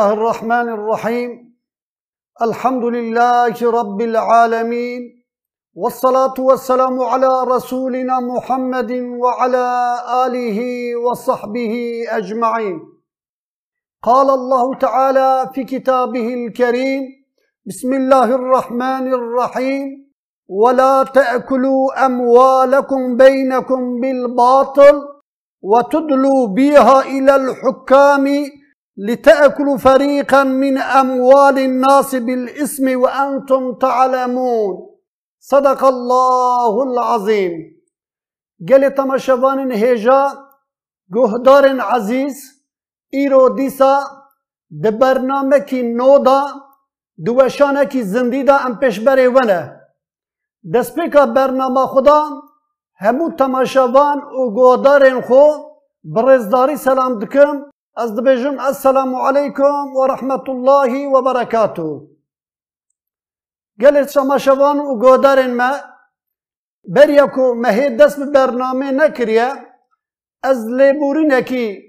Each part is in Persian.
الله الرحمن الرحيم. الحمد لله رب العالمين. والصلاة والسلام على رسولنا محمد وعلى آله وصحبه أجمعين. قال الله تعالى في كتابه الكريم بسم الله الرحمن الرحيم. ولا تأكلوا أموالكم بينكم بالباطل وتدلوا بها إلى الحكام لتأكلوا فريقا من أموال الناس بالإثم وأنتم تعلمون. صدق الله العظيم. قال تماشوان هجا گهدار عزیز ایرو دیسا ده برنامه کی نو دا دوشانه کی زندی دا ام پیشبره ونه. دسپیکا برنامه خدا همو تماشاوان و گهدارین خو برزداری سلام دکم از دبیجم السلام علیکم و رحمت الله و برکاته گلت شماشوان و گودارن ما بریکو مهید دست برنامه نکریه از لیبورینکی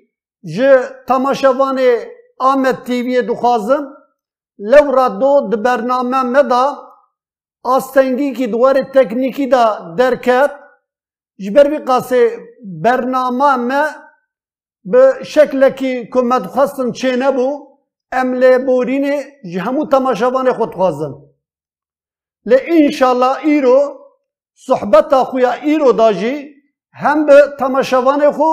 جه تماشوان آمد تیوی دخوازم لو دو د برنامه مدا آستنگی کی دوار تکنیکی دا درکت جبر قاسه برنامه مه به شکل که کمد خواستن چه نبو ام لی بورین جهمو تماشوان خود خواستن لی انشالله ای رو صحبت خویا ای رو داجی هم به تماشوان خو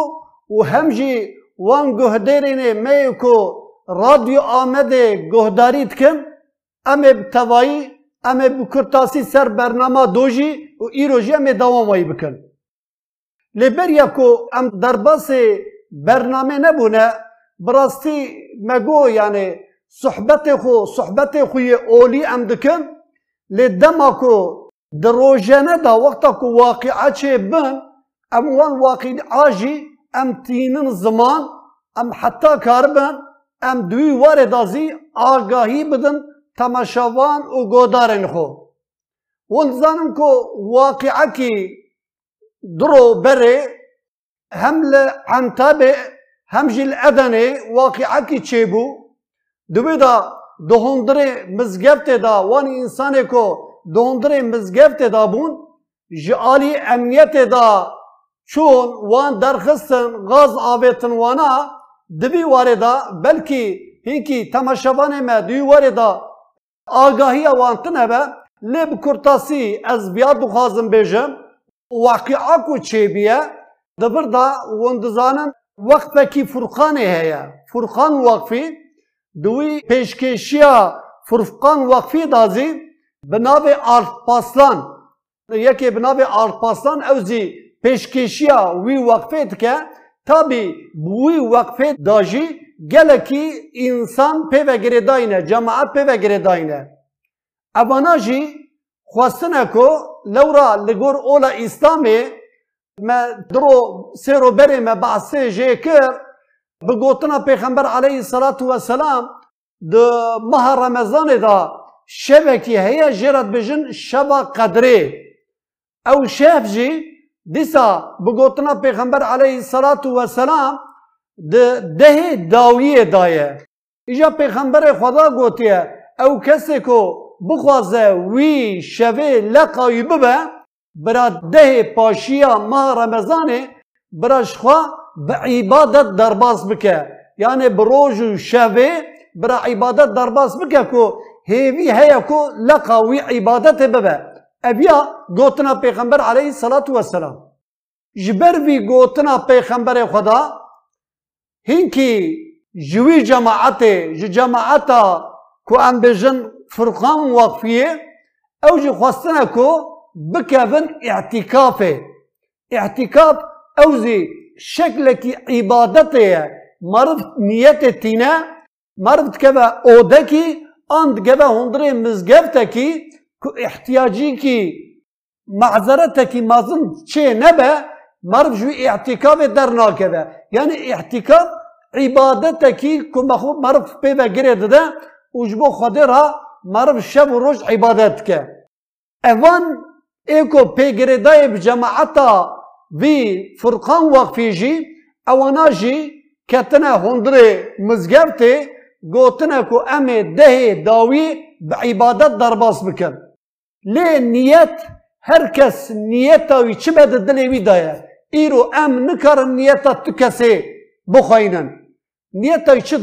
و هم جی وان گهدرین می کو رادیو آمده گهدارید کن. ام بتوائی ام بکرتاسی سر برنامه دو و ای رو جی دوام بکن. لی بریا کو ام درباس برنامه نبونه. براستی مگو یعنی صحبت خو صحبت خوی اولی ام دکن. لدما کو دروجنه دا وقتا کو واقعه چه بن. ام وان واقعه جی ام تینن زمان ام حتی کاربن ام دوی واره دازی آگاهی بدن تماشاوان و گودارن خو. ون زانم کو واقعه کی درو بره. هم لعنتابه هم جل ادنه واقعه کی چه بو؟ دوی دا دهندره مزگفت دا وانی انسانه کو دهندره مزگفت دا بون جعالی امنیت دا. چون وان درخستن غاز آبیتن وانا دبی واردا بلکی هیکی تماشاوان ما دوی واردا آگاهی وانتن هبه لب کرتاسی از بیاد بخوازم بیجم واقعا کو چه بیه؟ دبر دا وندزانن وقت کی فرقانه هيا فرقان وقفی دوی پیشکشیا فرقان وقفی دازی بنابه آرت پاسلان یکی بنابه آرت پاسلان اوزی پیشکشیا وی وقفه که tabi وی وقفه داجی peve giredayne, cemaat peve giredayne. Evana jî xwestine ku lewra li gor ola İslamê me ما درو سيرو بري ما بعث جيكر بقوتنا پیغمبر عليه الصلاة والسلام دو مه رمضان دا شبكي هي جرد بجن شبا قدري او شاف جي ديسا بقوتنا پیغمبر عليه الصلاة والسلام د ده داوية داية إجا پیغمبر خدا قوتيه او کسی کو بخوازه وی شوه لقایی ببه برا ده پاشیا ماه رمضانه براش خوا به عبادت درباز بکه. یعنی بروج و شوه برا عبادت درباز بکه کو هیوی هیا کو لقاوی عبادت ببه. اویا گوتنا پیغمبر علیه الصلاة والسلام جبر وی گوتنا پیغمبر خدا هینکی جوی جماعت جماعتا کو ام بجن فرقان وقفیه او جی خواستنا کو بكفن اعتكافه. اعتكاف أوزي شكلك عبادته. مرض نيته تينا مرض كبا أودكي. آند كبا هندري مزقفتكي احتياجيكي. معذرتكي مازن شي نبا مرض جو اعتكاف درناكبا يعني اعتكاف عبادتكي. كما خو مرض بيبا قريد ده وجبو خدرها مرض شب وروج عبادتك اوان ایکو پیگریدای بجماعتا وی فرقان وقفی جی اوانا جی کتنه هندره مزگفته گوتنه کو امه ده داوی به عبادت درباس بکن لی نیت هر کس نیتا وی چه بده دلی وی دایه ایرو ام نکارن نیتا تو کسی بخواینن نیتا وی چه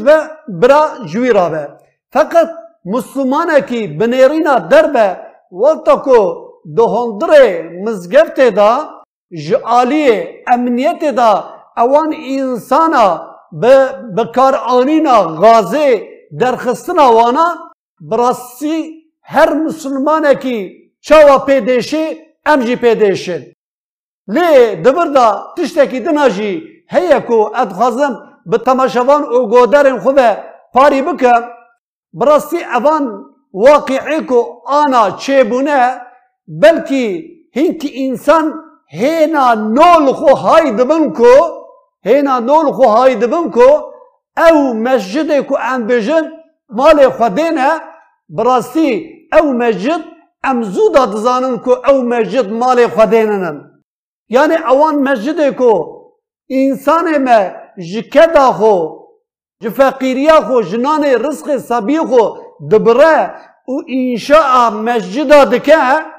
برا جوی را به فقط مسلمانه کی بنیرینا دربه وقتا کو دهندره مزگفت دا جعالی امنیت دا. اوان انسانا بکار آنینا غازه درخستنا وانا براستی هر مسلمانه کی چاوا پیدیشی ام جی پیدیشن لی دبر دا تشتکی دناجی هیا کو ادخوازم به تماشاوان او گودرین خوبه پاری بکم. براستی اوان واقعی کو آنا چه بونه بلکی هینکی انسان هینا نول خو های دبن کو هینا نول خو های دبن کو او مسجد کو ام بجن مال خودینه براستی او مسجد ام زودا دزانن کو او مسجد مال خودینن یعنی اوان مسجد کو انسان ما جکدا خو جفقیریا خو جنان رزق سبی خو دبره و انشاء مسجد دکه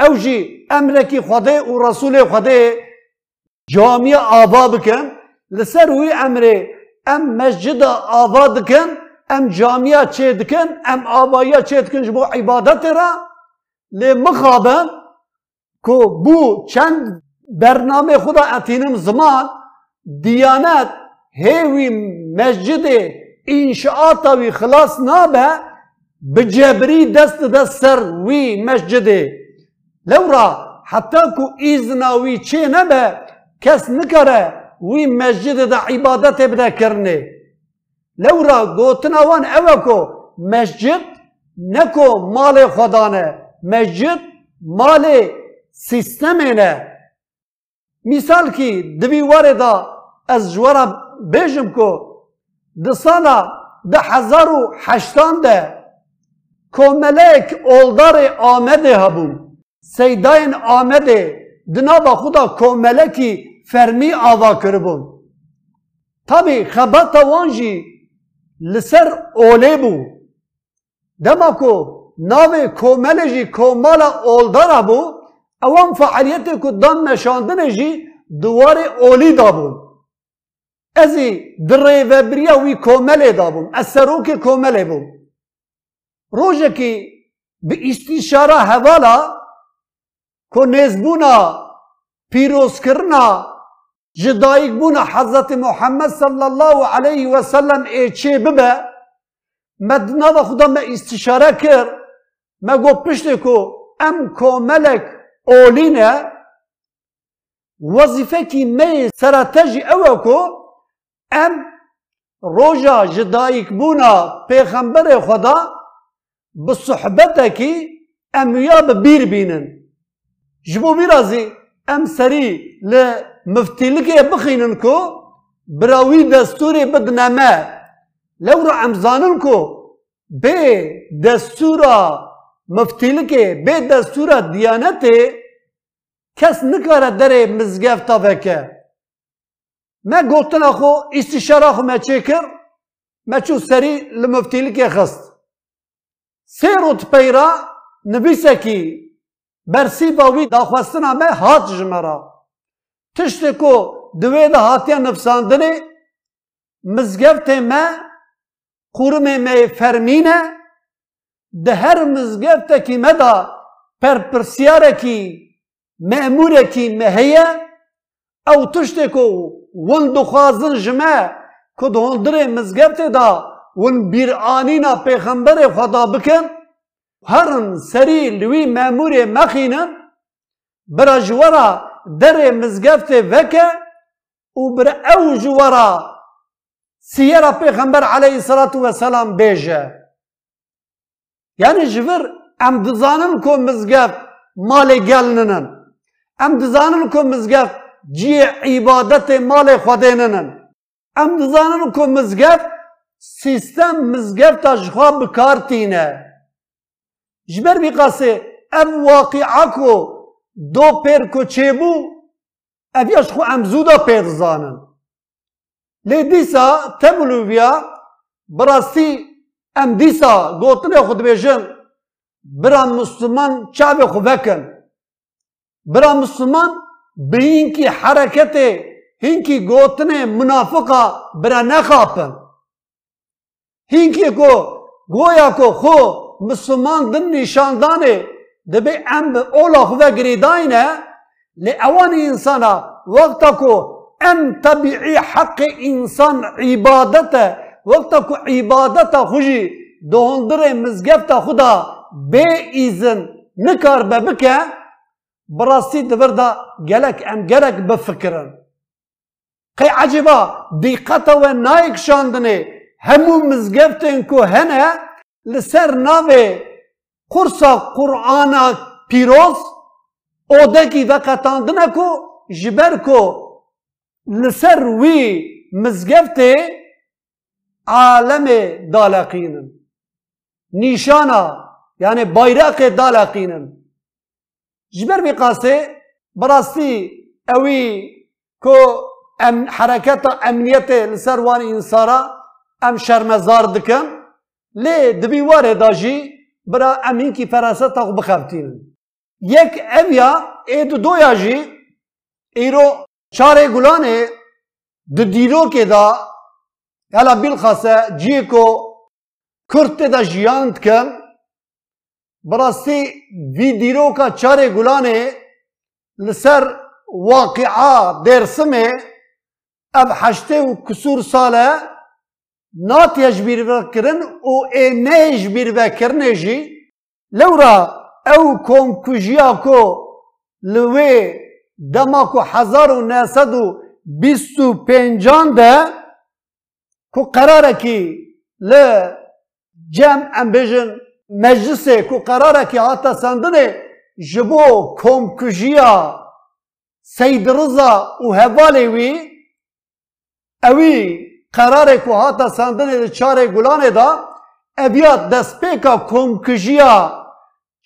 او جی امرکی خوده و رسول خوده جامعه آبا بکن لسر وی امره ام مسجد آبا دکن ام جامعه چه دکن ام آبایا چه دکن جبو عبادت را لی مخابن کو بو چند برنامه خدا اتینم زمان دیانت هیوی مسجد انشاءات وی خلاص نابه بجبری دست دست سر وی مسجد لورا حتی کو ایزنا وی چه نبه کس نکره وی مسجد دا عبادت بده کرنه لورا گوتنا وان اوه مسجد نکو مال خدانه مسجد مال سیستمینه مثال کی دوی واردا از جوارا بیجم کو ده سالا ده هزار و هشتان ده کوملک اولدار آمده هبون سیدان آمد دنا با خدا کوملکی فرمی آوا کربون تابی خبت وانجی لسر اولی بو دما کو نام کومله جی کومال اولدار بو اوان فعالیت کو دان نشاندن جی دوار اولی دا ازی دره و بریا وی کومله دا بو از سروک کومله بو روشه که به استیشاره هواله کو نیز بونا پیروز کرنا جدائیگ بونا حضرت محمد صلی الله علیہ وسلم ای چی ببا مدنا دا خدا ما استشاره کر ما گو کو ام کو ملک اولین وظیفه کی می سراتجی او کو ام روجا جدائیگ بونا پیغمبر خدا بصحبت کی ام یاب بیر بینن. جبو میرازی ام سری ل مفتیل که بخینن کو براوی دستور بد لو را امزانن کو بی دستورا مفتیل که بی دستورا دیانتی کس نکاره در مزگف تا بکه ما گلتن اخو استشار اخو ما چیکر ما چو سری لمفتیل که خست. سی رو تپیرا نبیسه برسی با وی دخواستن همه هات جمرا تشت کو دوی ده هاتی نفساندنی مزگفت ما قرم می فرمینه ده هر مزگفت کی مدا پر پرسیار کی مأمور کی مهیه او تشت کو ون دخوازن جمع کد هندر مزگفت دا ون بیرانینا پیغمبر خدا بکن هەڕن سەری لوی مامورێ مەخینە برە ژوەرە دەرێ مزگەفتێ بەکە و برە ئەو ژوەرە سیەرە پێخەمبەر عليهەی سەڵات وەسەلام بێژە یعنی ژبر ئەم دزانم کۆ مزگەفت ماڵێ گەل ننن. ئەم دزانن کۆ مزگەفت جیە عیبادەتێ ماڵێ خودێننن ئەم دزانن کۆ مزگەفت سیستەم مزگەفت تا ژخوا بکارتینە do pêr ku çêbû ev ya ji xwe em zû da pê dizanin lê dîsa te bilûviya براستی ام دیسا گوتنه خود بیجن برا مسلمان چاوی خو بکن برا مسلمان به اینکی حرکت هینکی گوتنه منافقا برا نخاپن هینکی کو گویا کو خو مسلمان دن نشاندانه دبی ام به خو گریداینه لی اوان انسانا وقتا کو ام طبیعی حق انسان عبادته وقتا کو عبادت خوشی دوهندر مزگفت خدا به ایزن نکار به بکه براستی دبردا گلک ام گلک بفکرن. قی عجبا دیقتا و نایک شاندنه همو مزگفتن کو هنه لسر ناوه قرصا قرآن پیروز اودکی وقتاندنه کو جبر کو. لسر وی مزگفته عالم دالقینن نیشانا یعنی bayrak دالقینن جبر بی قاسه براستی اوی کو ام حرکت امنیت لسر وان انسارا ام شرمزار دکن لی دبی واره داجی برا امین کی فراست تاق بخفتین یک اویا اید دو یاجی ایرو چاره گلانه د دیرو که دا هلا بالخاصة جيكو كرت دا جيانت كان براسي فيديروكا چاري گلاني لسر واقعا درسمه اب حشته و کسور ساله نات يجبير بكرن و اي نيجبير بكرن جي لورا او كوم كجيا كو لوي دماكو حزار و ناسد و بيستو پنجان ده کو قراره کی ل جمع ام بجن مجلس کو قراره کی حتی سندنه جبو کم کجیا سید رضا و هوالی وی اوی قراره کو حتی سندنه چاره گلانه دا ابیات دست پیکا کم کجیا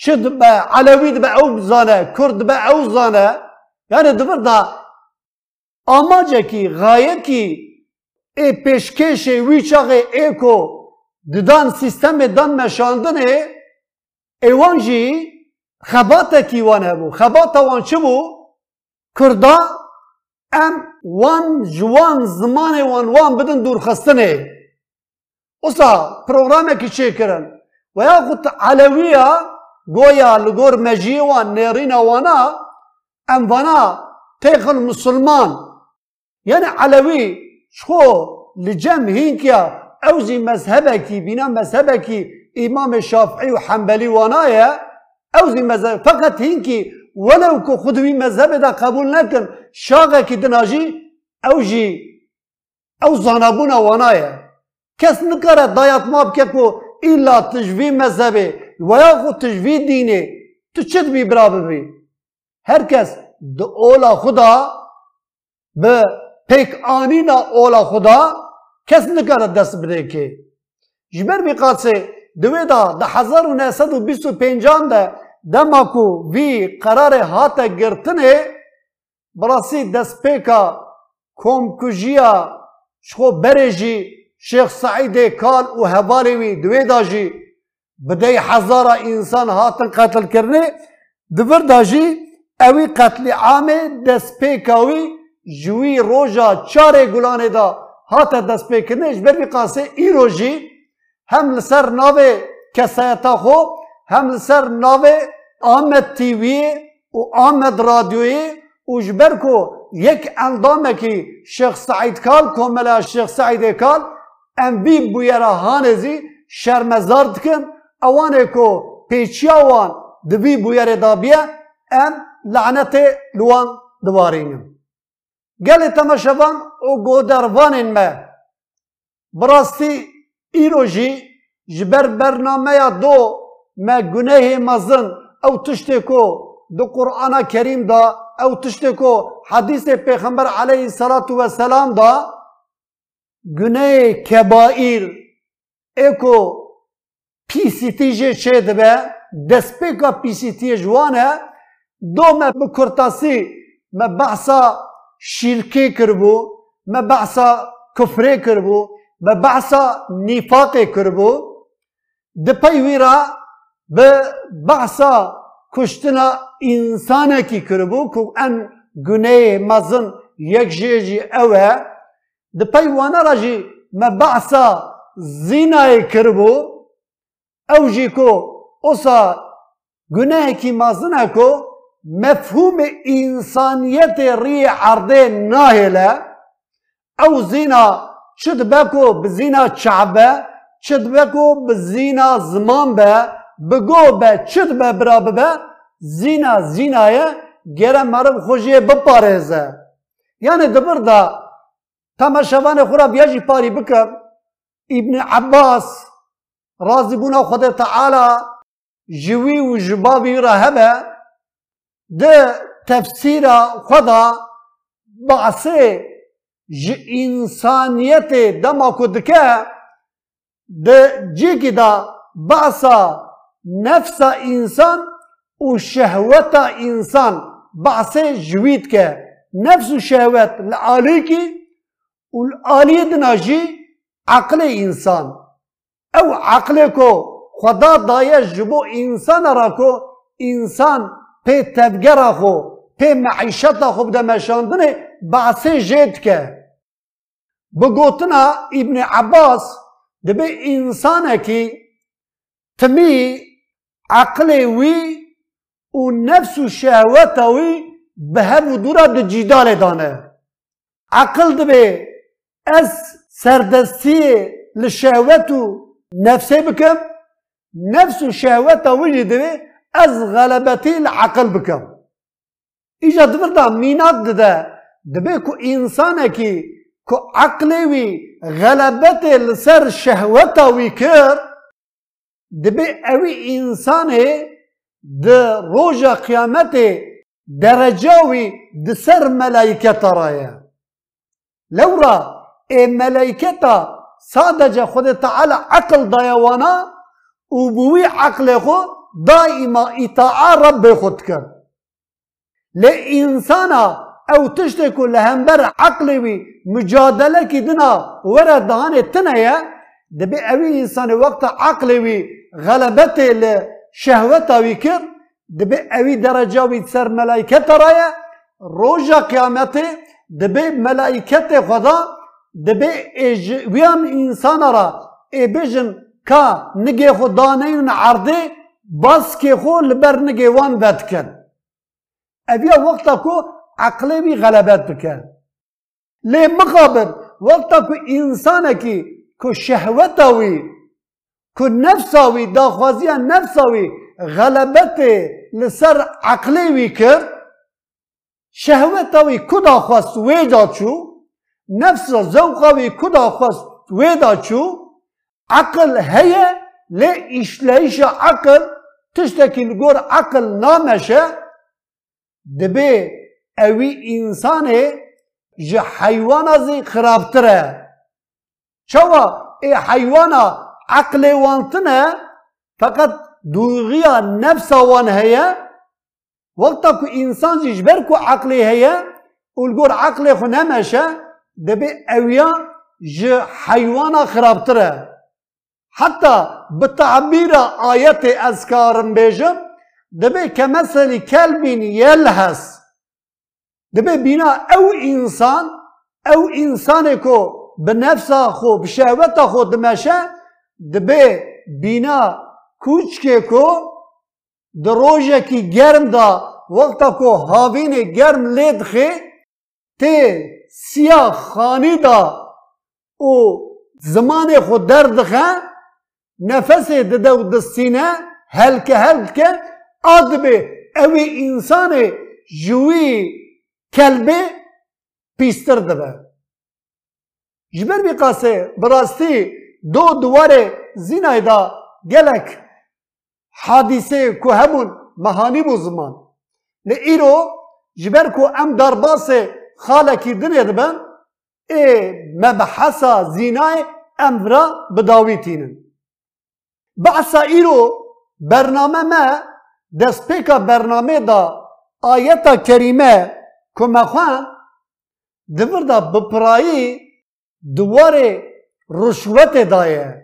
چد به علوی به او زانه کرد به او زانه یعنی دبر دا آماجه کی غایه کی ای پیشکش وی چاقه ایکو ددان سیستم دان مشاندنه ایوان جی خبات کی وان هبو خبات وان چه بو کردا ام وان جوان زمان وان وان بدن دور خستنه اصلا پروگرام کی چه کرن و یا خود علویه گویا لگور مجی وان نیرین وانا ام وانا تیخل مسلمان یعنی علوی شو لجم هينكيا اوزي مذهبك بنا مذهبك امام الشافعي وحنبلي ونايا اوزي مذهب فقط هينكي ولو كو خدوي مذهب دا قبول نكن شاغا كي دناجي اوجي او زانابونا ونايا كس نكره دايات ما بككو الا تجوي مذهبي ويا خو تجوي ديني تشد بي برابر بي هر کس اولا خدا به پک آنینا اولا خدا کس نکره دست بده که. جبر بی قادسه دوی دا ده هزار و نهصد و بیست و پنجان ده دما کو وی قرار هات گرتنه پیکا کوم کجیا شخو برجی شیخ سعید کال و هوالی وی دوی دا جی بدهی هزار انسان هاتن قتل کرنه دور دا جی اوی قتل عامه دست پیکاوی جوی روژا چاره گلانه دا هات دست پیکنش بر بی قاسه ای روژی هم لسر ناوه کسایتا خو هم لسر ناوه آمد تیوی و آمد رادیوی و جبر کو یک اندامه که شیخ سعید کال کوملا شیخ سعید کال ام بی بویرا هانزی شرمزار دکن اوانه کو پیچیاوان دبی بویره دابیه ام لعنت لوان دوارینم گل تماشاوان او گودروانین ما. براستی ایروژی جبر برنامه دو ما گناه مزن او تشتی کو دو قرآن کریم دا او تشتی کو حدیث پیغمبر علیه الصلاة و سلام دا گناه کبائر ایکو پیسیتی جه چه دبه؟ دسپیکا پیسیتی جوانه دو ما بکرتاسی ما بحثا شیلکی کربو ما بحثا کفره کربو به بحثا نیفاق کربو. دپی ویرا به بحثا کشتنا انسانه کی کربو که ان گناه مزن یک جیجی اوه را جی ما بحثا زینای کربو او جی کو اوسا گناه کی مزنه کو مفهوم انسانیت ری عرضه ناهله او زینا چد بکو بزینا چعبه چد بکو بزینا زمان به بگو به چد به برا به زینا زینایه گره مرم خوشیه بپارێزە یعنی دبر دا تەمەشەوانێ خورا بیاژی پاری بکە ئیبن عباس رازی بوونا خودێ تەعالا ژوی و ژبابی را هەبە د تفسیرا خدا ji însaniyetê dema ku dike di cêkî da basa نفس انسان و شهوت انسان. بحث جوید که نفس و شهوت لعالی که و لعالی دناجی عقل انسان. او عقل کو خدا دایش جبو انسان را کو انسان پی تدگر خو پی معیشت خو ده مشاندنه بحث جید که بگوتنا ابن عباس دبی انسان کی تمی عقل وی و نفس و شهوت به هم دورا دو جیدال دانه. عقل دو از سردستی لشهوت و نفسه بکم نفس و وي دبي از غلبتی العقل بکم. ایجا دور دا ده دبي كو که كو عقلي که عقل وی غلبتی لسر کرد دبی اوی انسانه ده روز قیامت درجه وی دسر ملائکه ترایا لورا ای ملائکه تا سادج خود تعالی عقل دایا وانا او بوی عقل خو دائما اطاع رب خود کر. ل انسانا او تشت کو لهمبر عقلی وی مجادله کی دنا ور دهانه تنه دبی اوی انسان وقت عقلی وی غلبت الشهوه تا ويك دبي او درجه وي سر ملائكه رايا روزه قيامت دبي ملائكه غضا دبي وي ان انسان را اي بجن كا ني خداين عرضه باز كهل بر نيوان دت كند ابي وقت كو عقل بي غلبه دكن لي مقابل وقت كو انسان كي كو شهوه تا کو نفس اوی دا خوازی ها غلبت لسر عقلی وی کرد شهوت اوی کدا خواست وی جا چو نفس را وی اوی خواست وی دا چو عقل هیه لی اشلایش عقل تشتکی نگور عقل نامشه دبی اوی انسان جه حیوان ازی خرابتره چوا؟ ای حیوانا عقل وانتنا فقط دوغيا نفس وان هي. وقتك انسان جبركو عقلي هي. والقول عقل خنا نمشى دبي اويا ج حيوانا خرابتره حتى بتعبير آيات أذكار بيجم دبي كمثل كلب يلهس. دبي بنا أو إنسان أو إنسانكو بنفسه خو بشهوته خو دمشه دب بینا کوچ که کو دروجه کی گرم دا وقتا کو هاوین گرم لید خی تی سیا خانی دا او زمان خود درد خی نفس دده و دستینه هلکه هلکه آدب اوی انسان جوی کلب پیستر دبه جبر بی قاسه براستی دو دوار زینه دا گلک. حادیثه که همون مهانی بو زمان. لی ای رو جبر که ام درباس خاله کردن یاد بان ای مبحثا زینه ام را بداوی تینن بحثا ای رو برنامه ما دست پیکا برنامه دا آیتا کریمه که مخوان دور دا بپرایی دواره رشوت دايا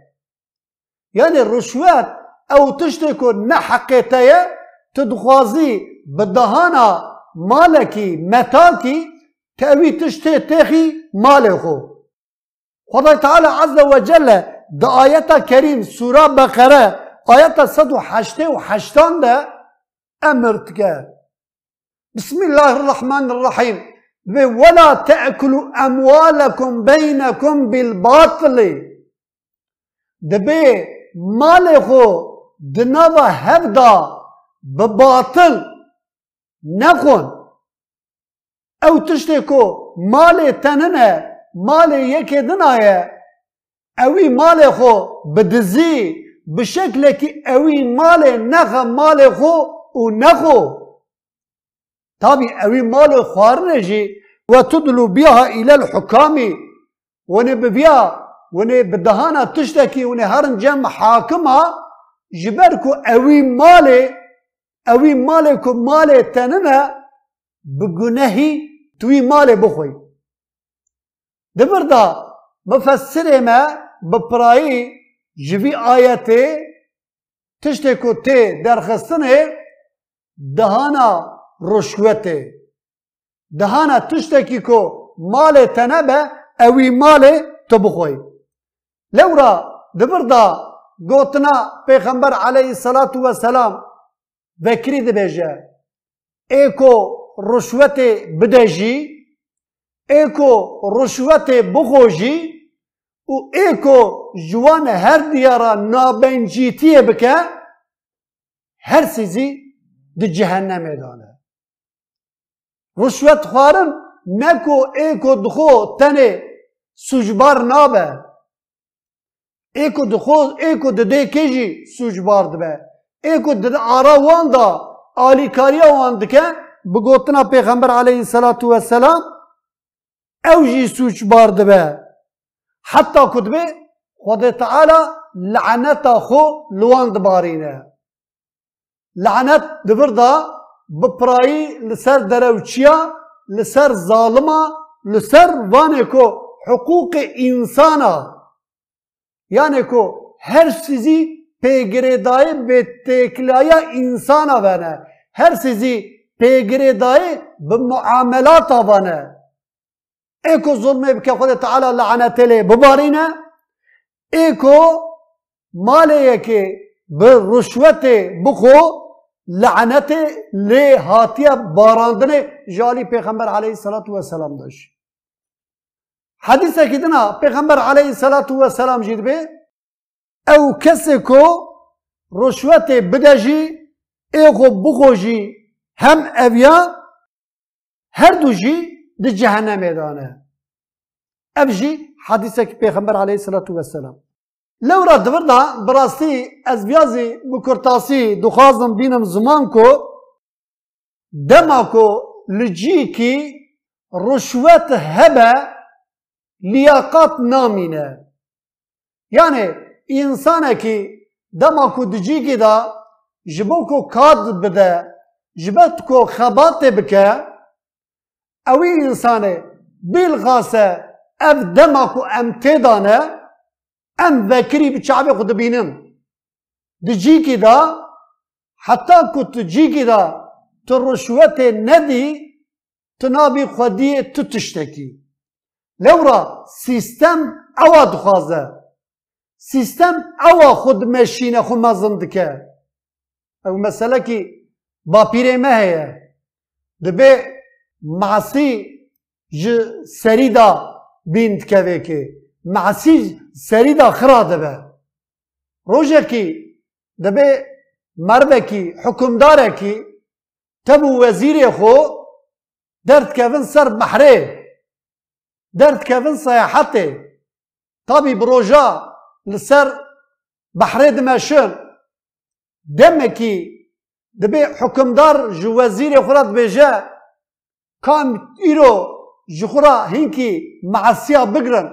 يعني رشوت أو تشتكو نحقيتايا تدخوازي بدهانا مالكي متاكي تأوي تشتي تخي مالكو. خدا تعالى عز وجل دا آيات كريم سورة بقرة حشتي وحشتان ده أمرتك. بسم الله الرحمن الرحيم. ولا تأكلوا أموالكم بينكم بالباطل. دبي مالكو دنوا هفدا بباطل نخون أو تشتكو مالي تننه مالي يكي دنايه اوي مالي خو بدزي بشكل كي اوي مالي نخا مالي خو ونخو طبي اوي مال خوارنه جي وتدلو بها إلى الحكام ونببيا وني بدهانا تشتكي وني هرن جم حاكمها جبركو اوي مالي اوي مالكو مالي تننا بگنهي توي مالي بخوي دبردا مفسره ما بپرایی جوی آیته تشتكو تي درخستنه دهانا رشوته دهانا تشتكي كو مال تنبه اوي مال تبخوي لورا دبردا قوتنا پیغمبر عليه الصلاة والسلام بكري دبجه ايكو رشوته بدجي ايكو رشوته بخوجي و ايكو جوان هر ديارا نابنجيتيه بك هر سيزي دي جهنم دانه رشوت خوارن نکو ایکو دخو تنه سوجبار نابه ایکو دخو ایکو دده کجی سوجبار دبه ایکو دده آرا وان دا آلی کاریا وان دکه بگوتنا پیغمبر علیه والسلام او جی سوجبار دبه حتی کدبه خود تعالی لعنتا خو لوان دبارینه لعنت دبر دا بپرایی لسر دروچیا لسر ظالما لسر وانه کو حقوق انسانا یعنی کو هر چیزی پیگریدای به تکلaya insana vene. Her sizi پیگریدای به معاملات vene. Eko zulme bike Khud Teala lanetele bibarine. Eko maleye ki به رشوت بخو لعنت لی هاتیه باراندن جالی پیغمبر علیه الصلاة والسلام داشت. حدیثه که دنا پیغمبر علیه الصلاة والسلام جید به او کسی کو رشوت بدجی ایغو بخوجی هم اویا هر دو جی دی جهنم دانه اف جی حدیثه که پیغمبر علیه الصلاة والسلام لو را دوردا براستی از بیازی بکرتاسی دخوازم بینم زمان کو دما کو لجی رشوت هبه لیاقات نامینه یعنی انسان کی دما کو دا جبو کو کاد بده جبت کو خبات بکه اوی انسان بالغاسه اف دما کو امتدانه ام ذکری بچعبی خود بینن دجی کی دا حتی که تجی کی دا تو رشوت ندی تنابی خودی تو تشتکی لورا سیستم اوا دخوازه سیستم اوا خود مشینه خود مزن دکه او مسئله کی با پیره مه هیه دبه معصی ج سری دا بیند که که معسی سەریدا خرا دەبە ڕۆژێکی دەبێ مردێکی حکومدارێکی تەبوو وەزیرێ خۆ دەردکەون سەر بەحرێ دەردکەون سەیحەتێ تابی لسر بحری دمشق دمەشر کی دەبێ حکمدار ji وەزیرê xura dibêje kam îro ji xura hînkî meesiya bigirin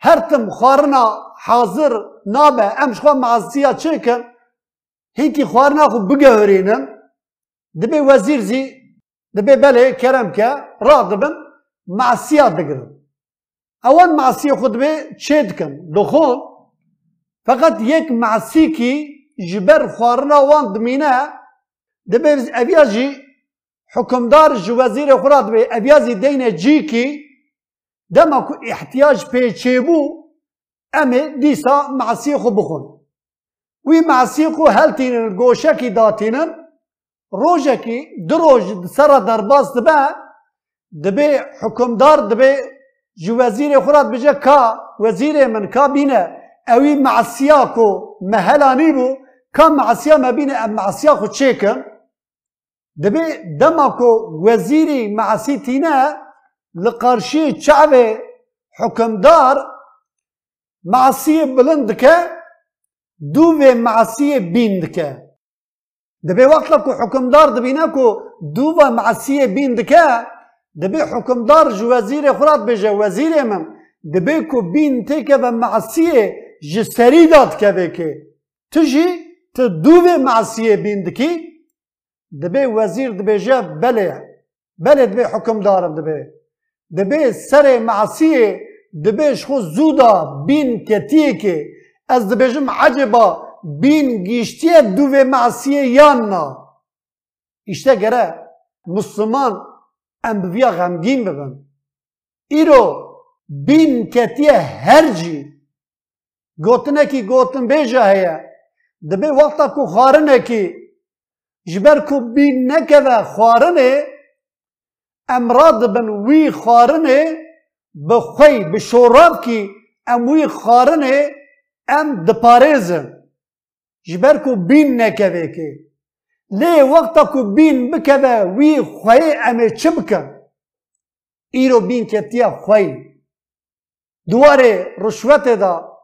هر تم خوارنا حاضر نابه ام شخوا معزية چکن هيكي خوارنا خو بگهرينن دبي وزير زي دبي بله كا رادبن معسية بگرن اوان معصیه خود به چه دکن دخون فقط یک معصی کی جبر خوارنا وان دمینه دبه اویاجی حکمدار جو وزیر خورا دبه اویازی دینه جی کی دما کو احتیاج پیچه بو امه دیسا معصیه خو بخون وی معصیه خو هل تینن گوشه کی داتینن روژه کی دو روژ سر درباز دبه حکمدار دبه جو وزیر خورات بجه وزیر من کا بینه اوی معصیا کو مهلانی بو کا معصیا ما بینه ام معصیا خو چیکن دبه دما کو وزیری معصی لقرشی چعب حکمدار معصی بلند که دو و معصی بیند که وقت کو حکمدار دبینه کو دو و معصی بیند که دبي حكمدار جو وزير خرات بجا وزير من دبي كو بين تيكا معصية جسري دات كبكي تجي تدوبي معصية بين دكي دبي وزير دبي جا بلي بلي دبي حكمدار دبي دبي سري معصية دبي شخو زودا بين كتيكي از دبيجم عجبا بين گیشتیه دوه معصیه یاننا اشته گره مسلمان ام بویا غمگین ببن. ایرو بین کتیه هر جی گوتنه کی گوتن بیجا هیا دبی وقتا کو خارنه کی. جبر کو بین نکوه خارنه امراد بن وی خارنه بخوی بشوراب کی ام وی خارنه ام دپاريزن جبر کو بین نکوه کی لی وقتا کو بین بکوه وی خوی امه چه ایرو بین کتیا خوی دواره رشوت دا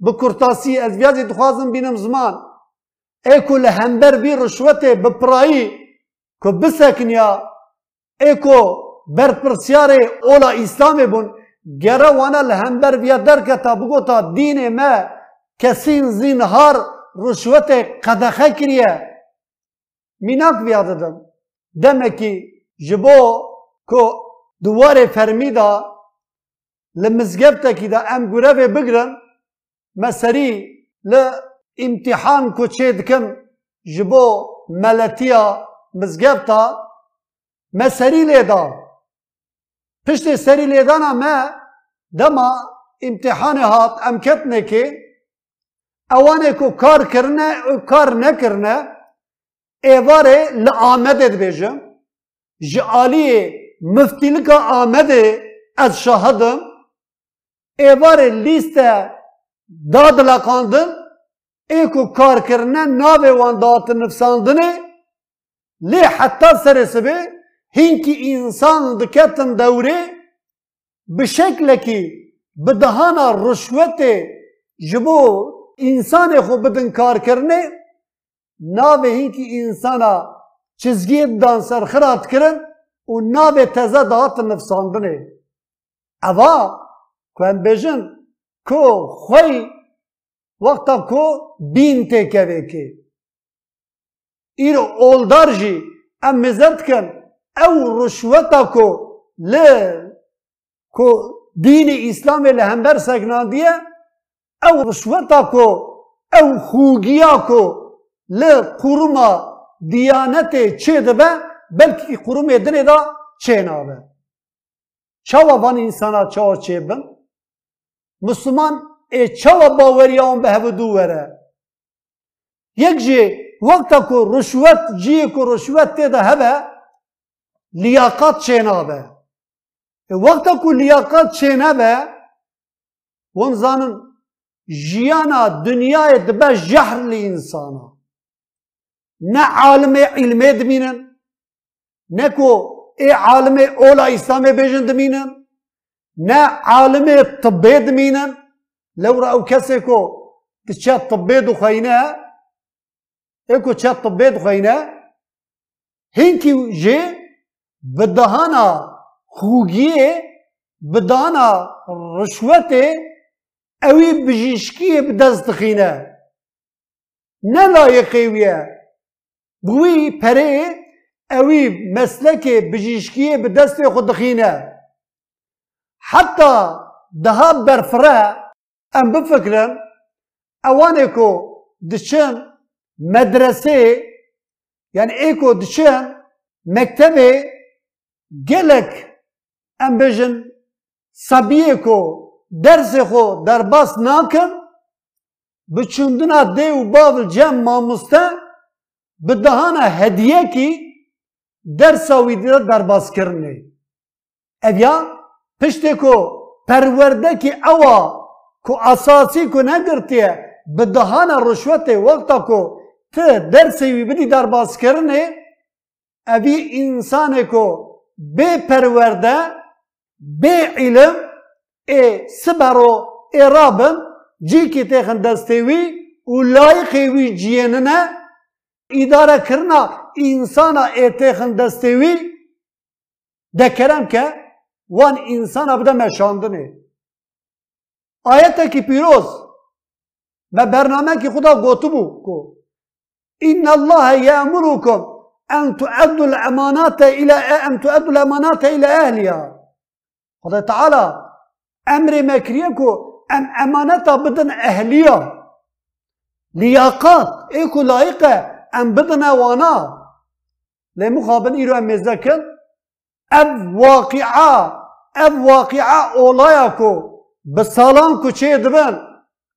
بکرتاسی از ویازی دخوازم بینم زمان ای کو لهمبر بی رشوت بپرایی کو بسکنیا بر پرسیار اولا اسلام بون گره وانا لهمبر بیا درکتا بگو تا دین ما کسین زینهار رشوت قدخه کریه میناک بیاددم دمکی جبو کو دواره فرمیدا لمزگبتکی دا ام گوره بگرن مسری ل امتحان کو چه دکن جبو ملتیا مسری لیدا پشت سری لیدانا ما دما امتحان هات ام کتنه که اوانه کو کار کرنه کار نکرنه ایواره لآمده دبیجم جعالی مفتیلکا آمده از شاهدم ایواره لیست داد لقاندن ایکو کار کرنه ناوه وان دات نفساندنه لی حتی سرسبه هینکی انسان دکتن دوره به شکل کی بدهانا رشوت جبو انسان خو بدن کار کرنه ناوه هینکی انسانا چizgi دان سر خرات کرن و ناوه تزه دهات نفساندنه اوا کوان بجن کو خوی وقتا کو بین تکوه که ایرو اولدار جی ام کن او رشوتا کو ل کو دین اسلام لهمبر سگنان دیه او رشوتا کو او خوگیا کو ل قرما دیانت چه دبه بلکه قرم دنه دا چه نابه. چاوا بان انسانا چاوا چه بن مسلمان ای چاوا باوریان به هفو دو وره یک جی وقتا کو رشوت جی کو رشوت دا هبه لیاقات چه نابه وقتا کو لیاقات چه نابه ون زانن جیانا دنیای دبه جهر لی انسانا نه عالم علمه دمینن نه کو ای عالم اولا اسلام بیجن دمینن نه عالم طبه دمینن لو رأو کسی کو تشا طبه دو خینا ایکو چا طبه دو خینا هنکی جه بدهانا خوگیه بدهانا رشوته اوی بجیشکیه بدست خینه نه لایقی ویه بوی پره اوی مسلک بجیشکیه به دست خود دخینه حتی دها برفره ام بفکرن اوانه کو دچن مدرسه یعنی ایکو دچن مکتبه گلک ام بجن سبیه درس خو در باس ناکن بچوندنا دی و باول جم ماموسته به هدیه کی درس ویدیو در باس کرنه اویا پشت کو پرورده کی اوا کو اساسی کو نگرتیه به دهان رشوت وقتا کو ته درس وی در باس کرنه اوی انسان کو به پرورده به علم ای سبرو ای رابن جی کی تیخن دستوی و وی جیننه اداره کرنا انسان ای تیخن دستوی دکرم که وان مشاندنه آیت کی پیروز و برنامه کی خدا گوتو بو کو ان الله یامرکم أن تؤدوا الأمانات إلى أن تؤدوا الأمانات إلى أهلها. خدا تعالی أمر مکریه ام امانتا بدن اهلیه لیاقات ایکو لایقه ام بدن وأنا. لیمو خابن ایرو ام مزکل اب واقعا اب واقعا اولایا کو بسالان کو چه دبن؟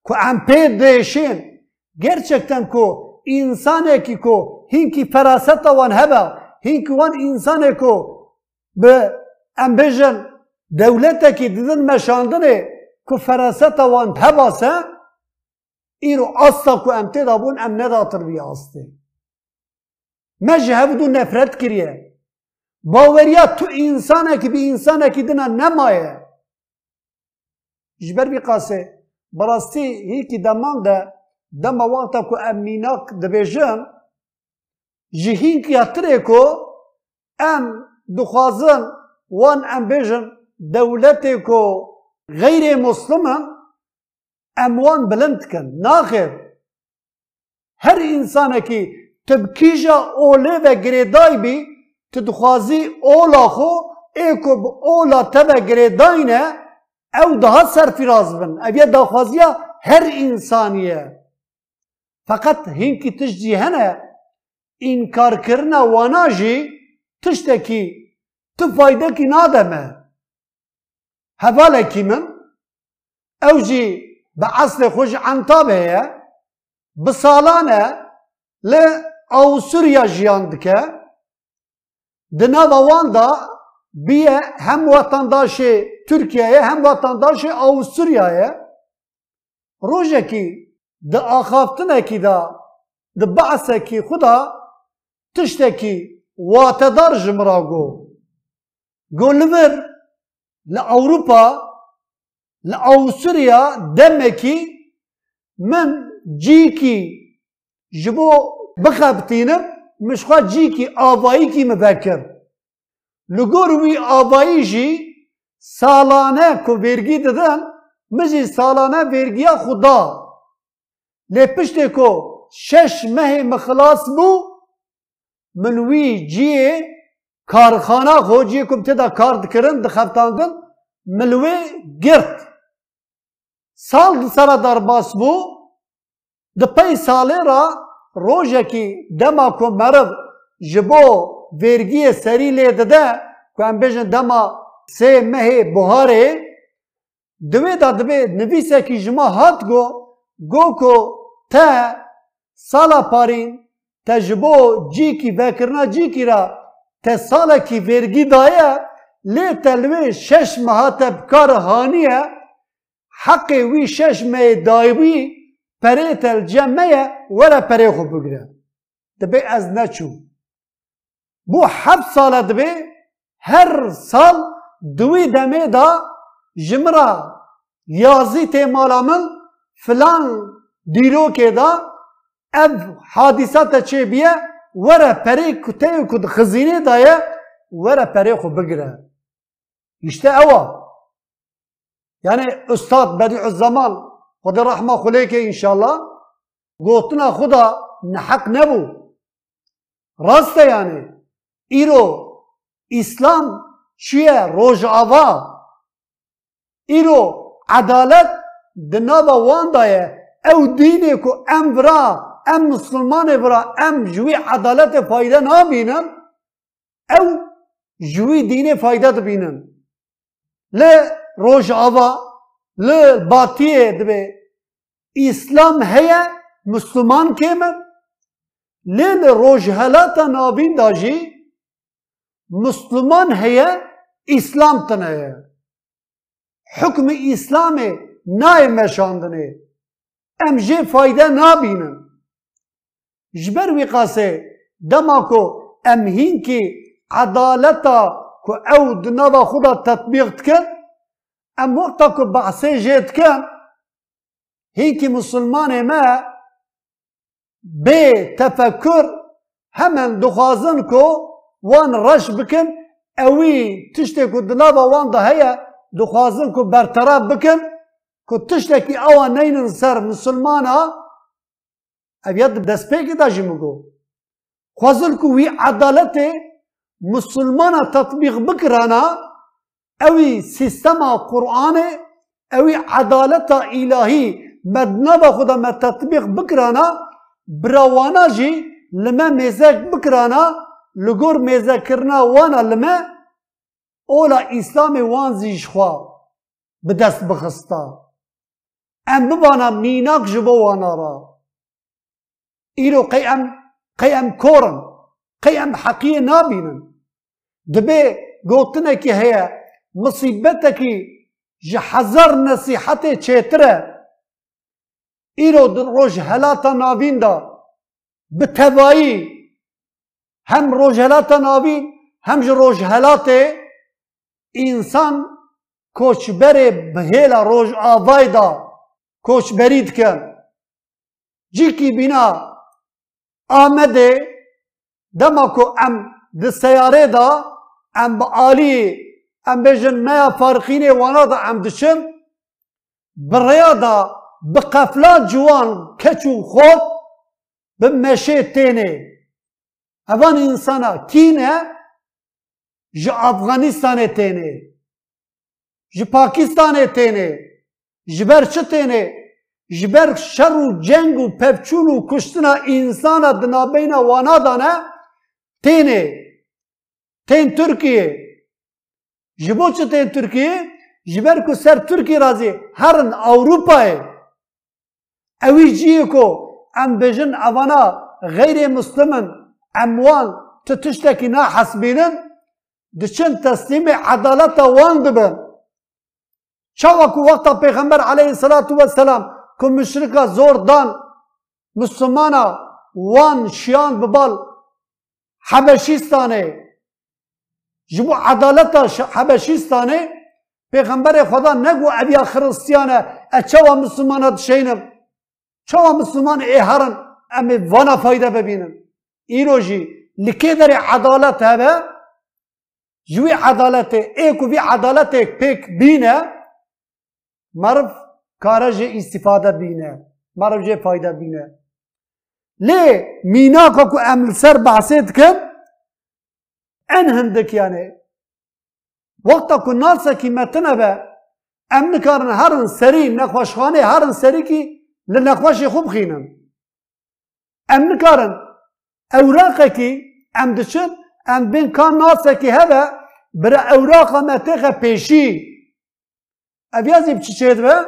کو ام پید دیشین. gerçekten ko heba hinki van insane ko be em bejin devleteki didin meşandine ku feraset van heba se îro asta ku em tê dabûn em nedatır vî astê me ji hevdû nefret kiriye baweriya tu insanekî bi insanekî dina nemaye ji ber vî qasê birastî hîkî deman de دما وقتا کو امیناک دبیجن جهین کیا تره کو ام دخوازن وان ام بیجن دولت کو غیر مسلمان اموان بلند کن ناخر هر انسان کی تبکیجا اوله و گریدای بی تدخوازی اولا خو ایکو با اولا تب گریدای نه او دها سرفراز بن او یه دخوازی هر انسانیه Fakat hinkî tişt jî hene înkarkirina wana jî tiştekî tu faydekî nade me hevalekî min ew jî bi eslê xwe ji ye bi salan li Awstrya jiyan dike di nava wan da bîye hem wetandaşê Tirkiyeyê hem wetandaşê Awstriyayê rojekî ده آخافتن اکی ده ده بعث خدا تشت اکی واتدار جمرا گو گو لور لأوروپا لأوسوریا دم اکی من جی کی جبو بخبتینم مشخوا جی کی آبایی کی مبکر لگور وی آبایی جی سالانه کو برگی دادن مزی سالانه برگیا خدا نه دکو کو شش مه مخلاص بو ملوی جی کارخانه خوجی کم تدا کار دکرند دخفتان دن ملوی گرت سال دی سال دار باس بو دی پی سالی را روشه کی دما کو مرو جبو ویرگی سری لیده ده که ام بیشن دما سه مه بهاره دوی دا دوی نویسه کی جما حد گو گوکو تا سالا پارین تجبو جیکی بکرنا جیکی را تا سالا کی ورگی دایا لی تلوی شش مهاتب کار هانیه حق وی شش می دایوی پری تل جمعیه ورا پری خوب بگره دبی از نچو. بو حب سالا دبی هر سال دوی دمی دا جمرا. یازی تیمالا فلان دیرو که دا اب حادیثات چه بیا ورا پری کتای کد خزینه دایا ورا پری خو بگره اشته او، یعنی استاد بدیع الزمان و در رحمه خلیه که انشاءالله گوتنا خدا نحق نبو راسته یعنی ایرو اسلام چیه روش آوا ایرو عدالت دنابا وان دایه او دینی کو ام برا ام مسلمان برا ام جوی عدالت فایده نابینن او جوی دین فایده دبینن ل روش آوا ل باتیه دبه اسلام هيا مسلمان كيمن لين روج هلاتا نابين داجي مسلمان هيا اسلام تنه حكم اسلامي ناي مشاندنه ام جي فايدة نابينن جبر وی قاسه دما کو ام هین کی عدالتا کو او دنوا خدا تطبیق تکن ام وقتا کو بحثه جيت کن هيك مسلمان ما بتفكر همن دخازن كو وان رش بكن اوي تشتكو دنابا وان ده هيا دخازن كو برطرف بكن كو تشتكي اوا نين سر مسلمانا ابيض دست پیکی داجی مگو خوازل کو وی عدالت مسلمانا تطبیق بکرانا اوی سیستم قرآن اوی عدالت الهی مدنبا خدا ما تطبیق بکرانا براوانا جی لما میزک بکرانا لگور کرنا وانا لما اولا اسلام وان زیش خوا بدست بخستا ام ببانا میناک جبو وأنا را ایرو قیم قیم کورن قیم حقیه نابینن دبی گوتنه که هیا مصیبته که جحزر نصیحت چیتره ایرو در روش هلاتا ناوین دا به تبایی هم روش هلاتا ناوین هم جو روش انسان کوچبر بهیلا روش آوای کوچبرید کن جی کی بینا آمده دما کو ام د سیاره دا ام با آلی ام بجن میا فارقینه وانا دا ام دشن بریا دا بقفلات جوان کچو خود به مشه تینه اوان انسانا کینه جه افغانستان تینه جه پاکستان تینه جبر چه جبر شر و جنگ و پفچون و کشتنا انسان دنابین وانا دانه تینه تین ترکیه جبو چه تین ترکیه جبر کو سر ترکی رازی هرن اوروپای اوی جیه کو ام بجن اوانا غیر مسلمن اموان تتشتکی نا حسبینن دچن تسلیم عدالت وان دبن چاوکو وقتا پیغمبر علیه الصلاة والسلام که مشرکا زور دان مسلمانا وان شیان ببال حبشیستانه جبو عدالتا حبشیستانه پیغمبر خدا نگو اویا خرستیانه اچوا مسلمانا دشینم چوا مسلمان ای هرن امی وأنا فایده ببینن ایرو جی لکی در عدالت هبه جوی عدالت ایکو بی عدالت پیک بینه مرف کارا جه استفاده بینه مرف جه فایده بینه لی مینا که کو عمل سر بحثیت کن ان هندک یعنی وقتا کو ناسا کی متنه به ام نکارن هرن سری نخوشخانه هرن سری کی لنخوشی خوب خینن ام نکارن اوراقه کی ام دچن ام بین کان ناسا کی هبه برا اوراقه متخه پیشی اویازی بچی چید به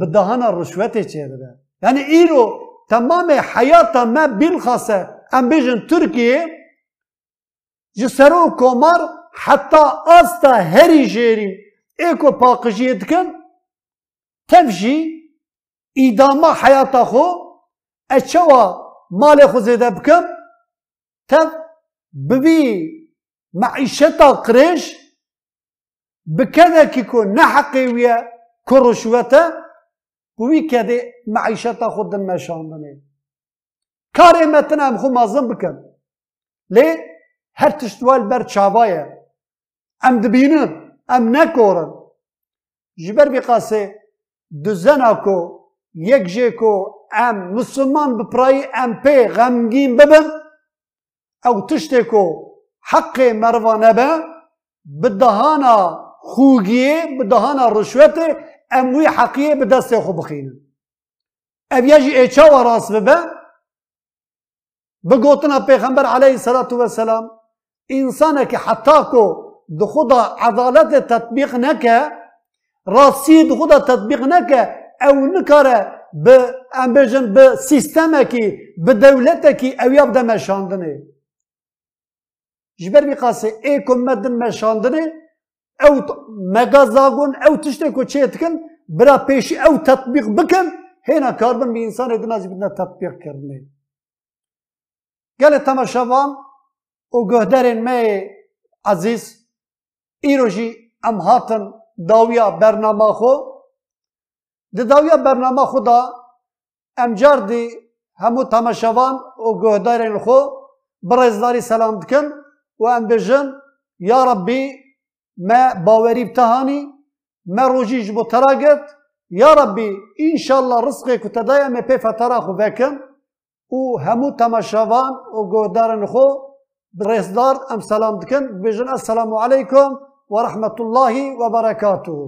بدهانا رشوت چید به یعنی ایرو تمام حیات ما بالخاصه ام بیجن ترکیه جسرو کومار حتی استا هری جیرین ایکو پاقجی دکن تفجی ایداما حیاتا خو اچوا مال خو زیده بکم تف ببی معیشتا قریش بكذا كيكون نحقي ويا كرشوته وي كذا معيشته خد ما شاندني كاري متنا خو مازن بكن ليه هر تشتوال بر چاوايا ام دبينن ام نكورن جبر بقاسه دزناكو يك جيكو ام مسلمان بپراي ام پي غمگين ببن. او تشتكو حق مروانه به بدهانا خوگیه به دهانا رشوت اموی حقیه به دست خو بخینن اف یجی ایچا و راست ببه بگوتنا پیغمبر علیه الصلاة والسلام انسان که حتی کو دو خدا عدالت تطبیق نکه راستی دو خدا تطبیق نکه او نکاره به ام بجن به سیستم کی به دولت کی او یاب مشاندنه. جبر بی قاسه ای کمدن مشاندنه او مگازاگون او تشته کو چیتکن برا پیشی او تطبیق بکن هینا کاربن بی انسان ادنازی بدنا تطبیق کرنه گل تماشاوان و گهدرین می عزیز ایروژی ام هاتن داویا برنامه خو دی داویا برنامه خدا ام جاردی همو تماشاوان و گهدرین خو برزداری سلام دکن و ام بجن یا ربی ما باوری بتهانی ما روجیج بو تراگت یا ربی انشالله رزقی کتدایا ما پی فترا خو بکن و همو تماشاوان و گهدرین خو برزدار ام سلام دکن بجن السلام علیکم ورحمة الله وبركاته